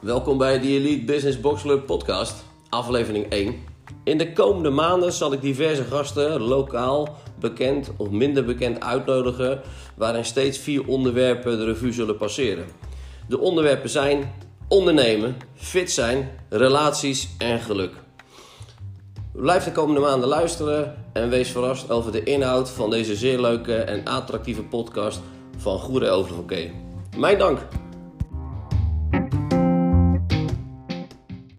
welkom bij de Elite Business Box Club podcast, aflevering 1. In de komende maanden zal ik diverse gasten, lokaal, bekend of minder bekend, uitnodigen, waarin steeds vier onderwerpen de revue zullen passeren. De onderwerpen zijn ondernemen, fit zijn, relaties en geluk. Blijf de komende maanden luisteren en wees verrast over de inhoud van deze zeer leuke en attractieve podcast van Goede Overloké. Mijn dank!